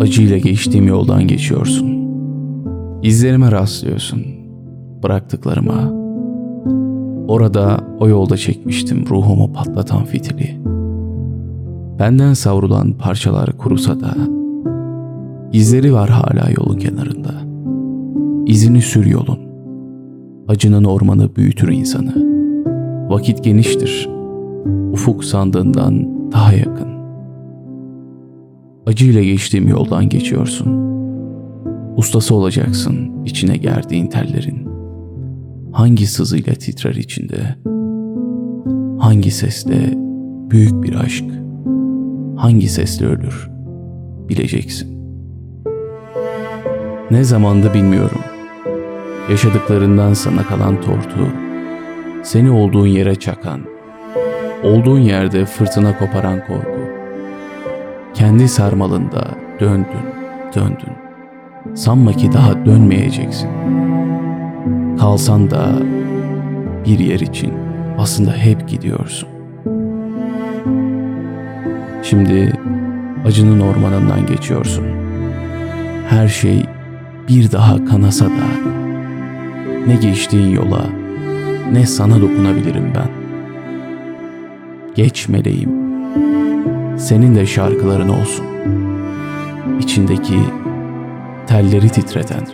Acıyla geçtiğim yoldan geçiyorsun. İzlerime rastlıyorsun. Bıraktıklarıma. Orada o yolda çekmiştim ruhumu patlatan fitili. Benden savrulan parçalar kurusa da izleri var hala yolun kenarında. İzini sür yolun. Acının ormanı büyütür insanı. Vakit geniştir. Ufuk sandığından daha yakın. Acıyla geçtiğim yoldan geçiyorsun. Ustası olacaksın içine gerdiğin tellerin. Hangi sızıyla titrer içinde? Hangi sesle büyük bir aşk? Hangi sesle ölür? Bileceksin. Ne zamandı bilmiyorum. Yaşadıklarından sana kalan tortu, seni olduğun yere çakan, olduğun yerde fırtına koparan korku. Kendi sarmalında döndün, döndün. Sanma ki daha dönmeyeceksin. Kalsan da bir yer için aslında hep gidiyorsun. Şimdi acının ormanından geçiyorsun. Her şey bir daha kanasa da ne geçtiğin yola ne sana dokunabilirim ben. Geç meleğim. Senin de şarkıların olsun. İçindeki telleri titreten